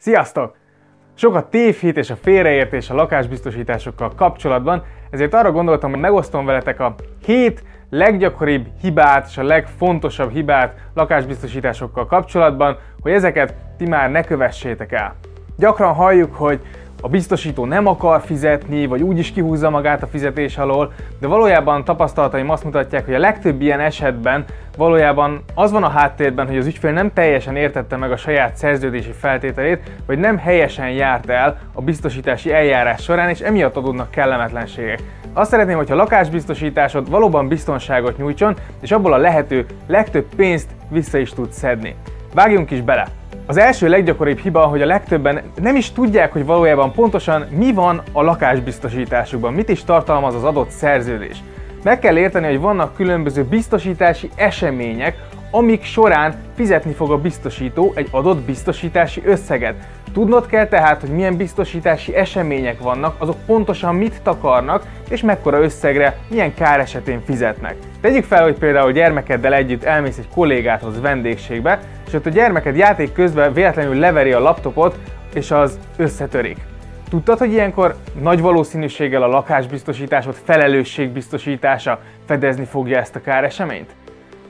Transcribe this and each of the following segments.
Sziasztok! Sok a tévhit és a félreértés a lakásbiztosításokkal kapcsolatban, ezért arra gondoltam, hogy megosztom veletek a 7 leggyakoribb hibát és a legfontosabb hibát lakásbiztosításokkal kapcsolatban, hogy ezeket ti már ne kövessétek el. Gyakran halljuk, hogy a biztosító nem akar fizetni, vagy úgy is kihúzza magát a fizetés alól, de valójában tapasztalataim azt mutatják, hogy a legtöbb ilyen esetben valójában az van a háttérben, hogy az ügyfél nem teljesen értette meg a saját szerződési feltételét, vagy nem helyesen járt el a biztosítási eljárás során, és emiatt adódnak kellemetlenségek. Azt szeretném, hogyha a lakásbiztosításod valóban biztonságot nyújtson, és abból a lehető legtöbb pénzt vissza is tud szedni. Vágjunk is bele! Az első leggyakoribb hiba, hogy a legtöbben nem is tudják, hogy valójában pontosan mi van a lakásbiztosításukban, mit is tartalmaz az adott szerződés. Meg kell érteni, hogy vannak különböző biztosítási események, amik során fizetni fog a biztosító egy adott biztosítási összeget. Tudnod kell tehát, hogy milyen biztosítási események vannak, azok pontosan mit takarnak, és mekkora összegre, milyen kár esetén fizetnek. Tegyük fel, hogy például gyermekeddel együtt elmész egy kollégádhoz vendégségbe, és ott a gyermeked játék közben véletlenül leveri a laptopot, és az összetörik. Tudtad, hogy ilyenkor nagy valószínűséggel a lakásbiztosításod felelősségbiztosítása fedezni fogja ezt a káreseményt?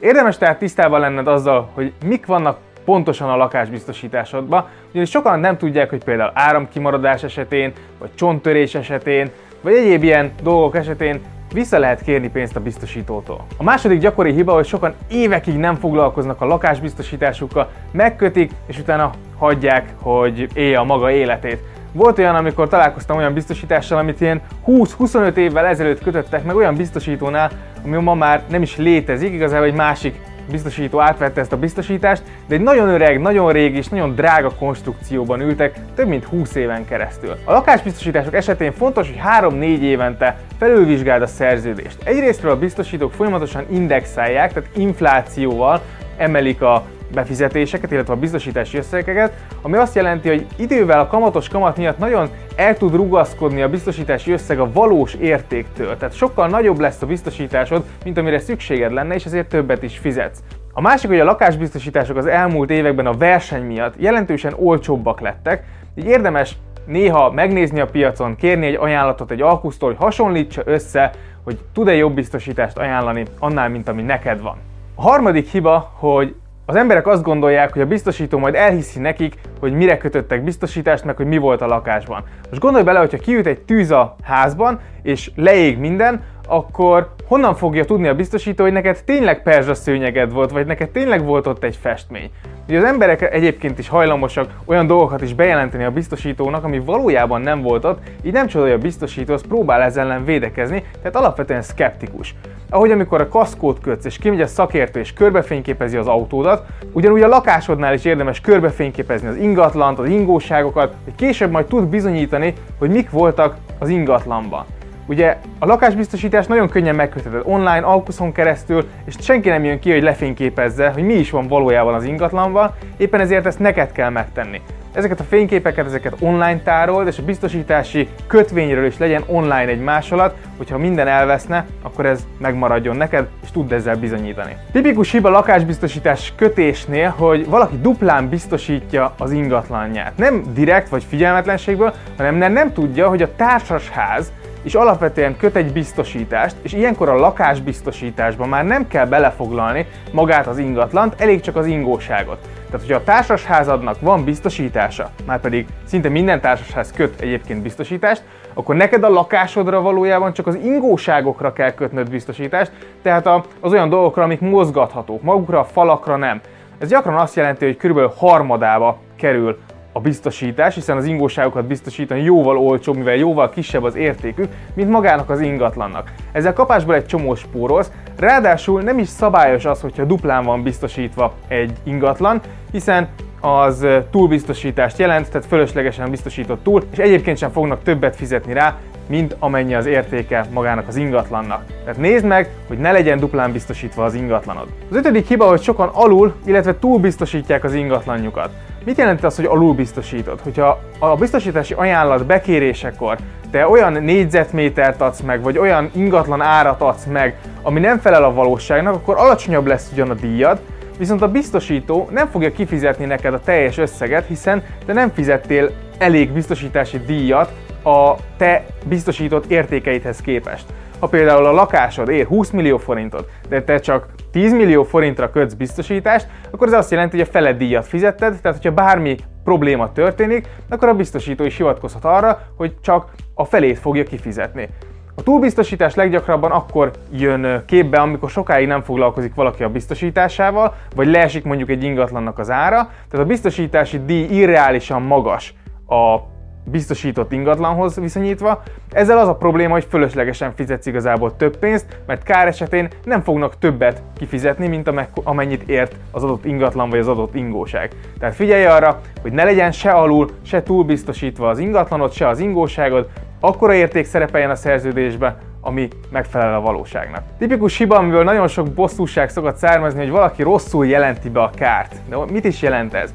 Érdemes tehát tisztában lenned azzal, hogy mik vannak pontosan a lakásbiztosításodban, ugyanis sokan nem tudják, hogy például áramkimaradás esetén, vagy csonttörés esetén, vagy egyéb ilyen dolgok esetén vissza lehet kérni pénzt a biztosítótól. A második gyakori hiba, hogy sokan évekig nem foglalkoznak a lakásbiztosításukkal, megkötik, és utána hagyják, hogy élje a maga életét. Volt olyan, amikor találkoztam olyan biztosítással, amit ilyen 20-25 évvel ezelőtt kötöttek meg olyan biztosítónál, ami ma már nem is létezik, igazából egy másik biztosító átvette ezt a biztosítást, de egy nagyon öreg, nagyon régi és nagyon drága konstrukcióban ültek több mint 20 éven keresztül. A lakásbiztosítások esetén fontos, hogy 3-4 évente felülvizsgáld a szerződést. Egyrésztről a biztosítók folyamatosan indexálják, tehát inflációval emelik a befizetéseket, illetve a biztosítási összegeket, ami azt jelenti, hogy idővel a kamatos kamat miatt nagyon el tud rugaszkodni a biztosítási összeg a valós értéktől. Tehát sokkal nagyobb lesz a biztosításod, mint amire szükséged lenne, és ezért többet is fizetsz. A másik, hogy a lakásbiztosítások az elmúlt években a verseny miatt jelentősen olcsóbbak lettek, így érdemes néha megnézni a piacon, kérni egy ajánlatot egy alkusztól, hogy hasonlítsa össze, hogy tud-e jobb biztosítást ajánlani annál, mint ami neked van. A harmadik hiba, hogy az emberek azt gondolják, hogy a biztosító majd elhiszi nekik, hogy mire kötöttek biztosítást, meg hogy mi volt a lakásban. Most gondolj bele, hogyha kiüt egy tűz a házban, és leég minden, akkor honnan fogja tudni a biztosító, hogy neked tényleg perzsa szőnyeged volt, vagy neked tényleg volt ott egy festmény. Ugye az emberek egyébként is hajlamosak olyan dolgokat is bejelenteni a biztosítónak, ami valójában nem volt ott, így nem csoda, hogy a biztosító az próbál ezzel ellen védekezni, tehát alapvetően szkeptikus. Ahogy amikor a kaszkót kötsz és kimegy a szakértő és körbefényképezi az autódat, ugyanúgy a lakásodnál is érdemes körbefényképezni az ingatlant, az ingóságokat, hogy később majd tud bizonyítani, hogy mik voltak az ingatlanban. Ugye a lakásbiztosítás nagyon könnyen megkötheted online, alkuszon keresztül, és senki nem jön ki, hogy lefényképezze, hogy mi is van valójában az ingatlanban, éppen ezért ezt neked kell megtenni. Ezeket a fényképeket, ezeket online tárold, és a biztosítási kötvényről is legyen online egy másolat, hogyha minden elveszne, akkor ez megmaradjon neked, és tudd ezzel bizonyítani. Tipikus hiba lakásbiztosítás kötésnél, hogy valaki duplán biztosítja az ingatlanját. Nem direkt vagy figyelmetlenségből, hanem nem, nem tudja, hogy a társasház és alapvetően köt egy biztosítást, és ilyenkor a lakásbiztosításban már nem kell belefoglalni magát az ingatlant, elég csak az ingóságot. Tehát, hogyha a társasházadnak van biztosítása, már pedig szinte minden társasház köt egyébként biztosítást, akkor neked a lakásodra valójában csak az ingóságokra kell kötnöd biztosítást, tehát az olyan dolgokra, amik mozgathatók, magukra a falakra nem. Ez gyakran azt jelenti, hogy körülbelül harmadába kerül a biztosítás, hiszen az ingóságokat biztosítani jóval olcsóbb, mivel jóval kisebb az értékük, mint magának az ingatlannak. Ezzel kapásból egy csomó spórolsz, ráadásul nem is szabályos az, hogyha duplán van biztosítva egy ingatlan, hiszen az túlbiztosítást jelent, tehát fölöslegesen biztosított túl, és egyébként sem fognak többet fizetni rá, mint amennyi az értéke magának az ingatlannak. Tehát nézd meg, hogy ne legyen duplán biztosítva az ingatlanod. Az ötödik hiba, hogy sokan alul, illetve túl biztosítják az ingatlanjukat. Mit jelent az, hogy alul biztosítod? Hogyha a biztosítási ajánlat bekérésekor te olyan négyzetmétert adsz meg, vagy olyan ingatlan árat adsz meg, ami nem felel a valóságnak, akkor alacsonyabb lesz ugyan a díjad, viszont a biztosító nem fogja kifizetni neked a teljes összeget, hiszen te nem fizettél elég biztosítási díjat a te biztosított értékeidhez képest. Ha például a lakásod ér 20 millió forintot, de te csak 10 millió forintra kötsz biztosítást, akkor ez azt jelenti, hogy a fele díjat fizetted, tehát hogyha bármi probléma történik, akkor a biztosító is hivatkozhat arra, hogy csak a felét fogja kifizetni. A túlbiztosítás leggyakrabban akkor jön képbe, amikor sokáig nem foglalkozik valaki a biztosításával, vagy leesik mondjuk egy ingatlannak az ára, tehát a biztosítási díj irreálisan magas a biztosított ingatlanhoz viszonyítva. Ezzel az a probléma, hogy fölöslegesen fizetsz igazából több pénzt, mert kár esetén nem fognak többet kifizetni, mint amennyit ért az adott ingatlan vagy az adott ingóság. Tehát figyelj arra, hogy ne legyen se alul, se túl biztosítva az ingatlanod, se az ingóságod, akkora érték szerepeljen a szerződésbe, ami megfelel a valóságnak. Tipikus hiba, amiből nagyon sok bosszúság szokott származni, hogy valaki rosszul jelenti be a kárt. De mit is jelent ez?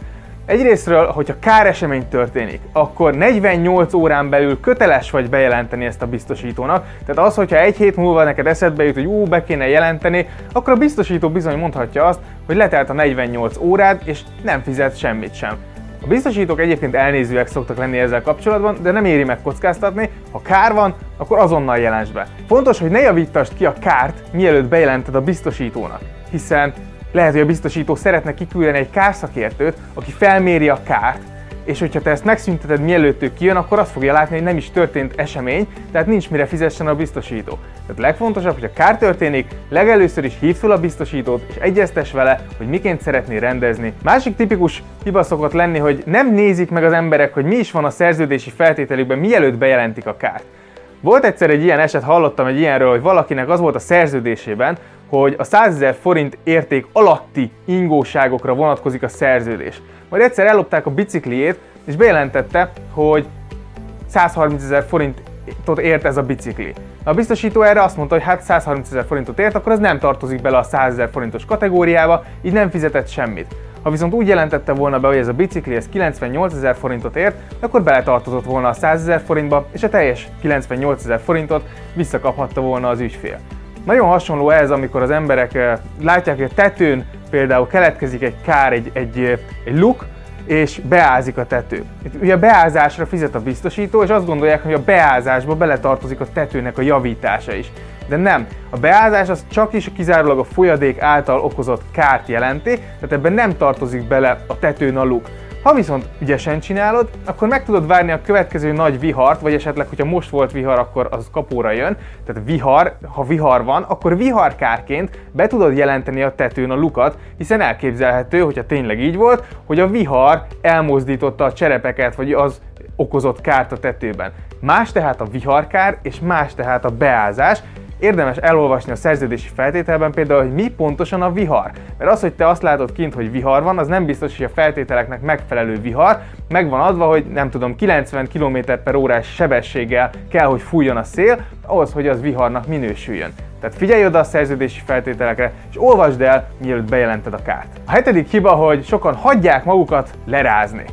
Egyrésztről, hogyha káresemény történik, akkor 48 órán belül köteles vagy bejelenteni ezt a biztosítónak. Tehát az, hogyha egy hét múlva neked eszedbe jut, hogy ú, be kéne jelenteni, akkor a biztosító bizony mondhatja azt, hogy letelt a 48 órád, és nem fizet semmit sem. A biztosítók egyébként elnézőek szoktak lenni ezzel kapcsolatban, de nem éri meg kockáztatni, ha kár van, akkor azonnal jelents be. Fontos, hogy ne javítasd ki a kárt, mielőtt bejelented a biztosítónak, hiszen lehet, hogy a biztosító szeretne kiküldeni egy kárszakértőt, aki felméri a kárt, és hogyha te ezt megszünteted mielőtt ő kijön, akkor azt fogja látni, hogy nem is történt esemény, tehát nincs mire fizessen a biztosító. Tehát legfontosabb, hogy a kár történik, legelőször is hív fel a biztosítót, és egyeztes vele, hogy miként szeretné rendezni. Másik tipikus hiba szokott lenni, hogy nem nézik meg az emberek, hogy mi is van a szerződési feltételükben, mielőtt bejelentik a kárt. Volt egyszer egy ilyen eset, hallottam egy ilyenről, hogy valakinek az volt a szerződésében, hogy a 100 ezer forint érték alatti ingóságokra vonatkozik a szerződés. Majd egyszer ellopták a bicikliét, és bejelentette, hogy 130 ezer forintot ért ez a bicikli. A biztosító erre azt mondta, hogy hát 130 ezer forintot ért, akkor ez nem tartozik bele a 100 ezer forintos kategóriába, így nem fizetett semmit. Ha viszont úgy jelentette volna be, hogy ez a bicikli ez 98 ezer forintot ért, akkor beletartozott volna a 100 ezer forintba, és a teljes 98 ezer forintot visszakaphatta volna az ügyfél. Nagyon hasonló ez, amikor az emberek eh, látják, hogy a tetőn például keletkezik egy kár, egy, egy, eh, egy luk, és beázik a tető. Ugye a beázásra fizet a biztosító, és azt gondolják, hogy a beázásba beletartozik a tetőnek a javítása is. De nem, a beázás az csak is kizárólag a folyadék által okozott kárt jelenti, tehát ebben nem tartozik bele a tetőn a luk. Ha viszont ügyesen csinálod, akkor meg tudod várni a következő nagy vihart, vagy esetleg, hogyha most volt vihar, akkor az kapóra jön. Tehát vihar, ha vihar van, akkor viharkárként be tudod jelenteni a tetőn a lukat, hiszen elképzelhető, hogyha tényleg így volt, hogy a vihar elmozdította a cserepeket, vagy az okozott kárt a tetőben. Más tehát a viharkár, és más tehát a beázás, Érdemes elolvasni a szerződési feltételben például, hogy mi pontosan a vihar. Mert az, hogy te azt látod kint, hogy vihar van, az nem biztos, hogy a feltételeknek megfelelő vihar. Meg van adva, hogy nem tudom, 90 km per órás sebességgel kell, hogy fújjon a szél, ahhoz, hogy az viharnak minősüljön. Tehát figyelj oda a szerződési feltételekre, és olvasd el, mielőtt bejelented a kárt. A hetedik hiba, hogy sokan hagyják magukat lerázni.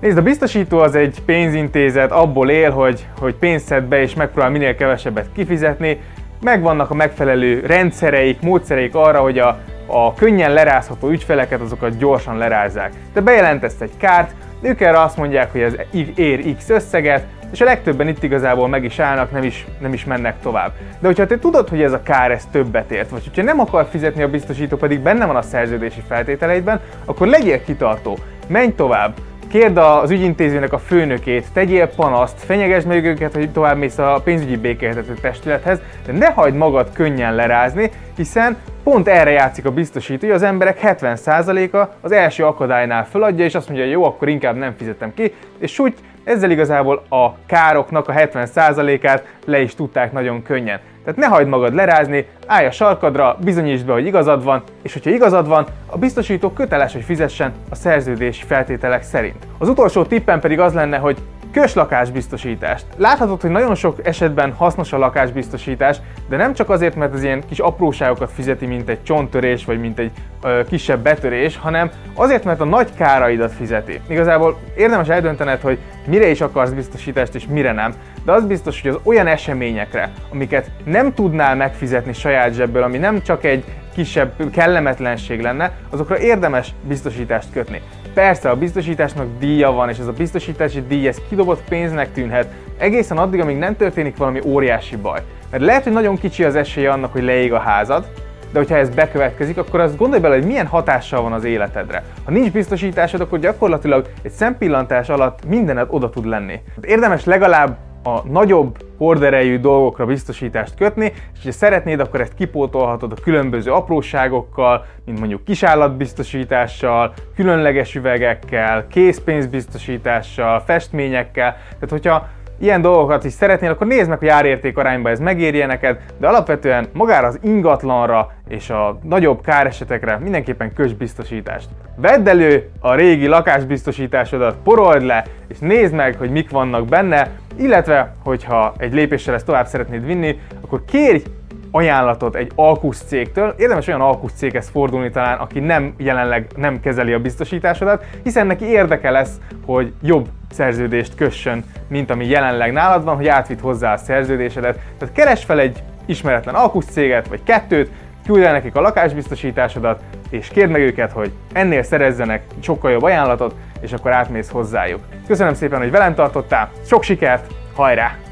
Nézd, a biztosító az egy pénzintézet, abból él, hogy, hogy pénzt szed be és megpróbál minél kevesebbet kifizetni, megvannak a megfelelő rendszereik, módszereik arra, hogy a, a könnyen lerázható ügyfeleket azokat gyorsan lerázzák. Te bejelentesz egy kárt, ők erre azt mondják, hogy ez ér X összeget, és a legtöbben itt igazából meg is állnak, nem is, nem is mennek tovább. De hogyha te tudod, hogy ez a kár ez többet ért, vagy hogyha nem akar fizetni a biztosító, pedig benne van a szerződési feltételeidben, akkor legyél kitartó, menj tovább, Kérd az ügyintézőnek a főnökét, tegyél panaszt, fenyegesd meg őket, hogy tovább mész a pénzügyi békéltető testülethez, de ne hagyd magad könnyen lerázni, hiszen pont erre játszik a biztosító, hogy az emberek 70%-a az első akadálynál föladja, és azt mondja, hogy jó, akkor inkább nem fizetem ki, és úgy ezzel igazából a károknak a 70%-át le is tudták nagyon könnyen. Tehát ne hagyd magad lerázni, állj a sarkadra, bizonyítsd be, hogy igazad van, és hogyha igazad van, a biztosító köteles, hogy fizessen a szerződési feltételek szerint. Az utolsó tippem pedig az lenne, hogy Kös lakásbiztosítást. Láthatod, hogy nagyon sok esetben hasznos a lakásbiztosítás, de nem csak azért, mert az ilyen kis apróságokat fizeti, mint egy csonttörés vagy mint egy ö, kisebb betörés, hanem azért, mert a nagy káraidat fizeti. Igazából érdemes eldöntened, hogy mire is akarsz biztosítást és mire nem, de az biztos, hogy az olyan eseményekre, amiket nem tudnál megfizetni saját zsebből, ami nem csak egy kisebb kellemetlenség lenne, azokra érdemes biztosítást kötni. Persze a biztosításnak díja van, és ez a biztosítási díj ez kidobott pénznek tűnhet, egészen addig, amíg nem történik valami óriási baj. Mert lehet, hogy nagyon kicsi az esélye annak, hogy leég a házad, de hogyha ez bekövetkezik, akkor azt gondolj bele, hogy milyen hatással van az életedre. Ha nincs biztosításod, akkor gyakorlatilag egy szempillantás alatt mindened oda tud lenni. Érdemes legalább a nagyobb horderejű dolgokra biztosítást kötni, és ha szeretnéd, akkor ezt kipótolhatod a különböző apróságokkal, mint mondjuk kisállatbiztosítással, különleges üvegekkel, készpénzbiztosítással, festményekkel. Tehát, hogyha ilyen dolgokat is szeretnél, akkor nézd meg, hogy árérték arányba ez megérje neked, de alapvetően magára az ingatlanra és a nagyobb káresetekre mindenképpen kös biztosítást. Vedd elő a régi lakásbiztosításodat, porold le, és nézd meg, hogy mik vannak benne, illetve, hogyha egy lépéssel ezt tovább szeretnéd vinni, akkor kérj ajánlatot egy alkusz cégtől, érdemes olyan alkusz céghez fordulni talán, aki nem jelenleg nem kezeli a biztosításodat, hiszen neki érdeke lesz, hogy jobb szerződést kössön, mint ami jelenleg nálad van, hogy átvitt hozzá a szerződésedet. Tehát keres fel egy ismeretlen alkusz céget, vagy kettőt, küld el nekik a lakásbiztosításodat, és kérd meg őket, hogy ennél szerezzenek sokkal jobb ajánlatot, és akkor átmész hozzájuk. Köszönöm szépen, hogy velem tartottál, sok sikert, hajrá!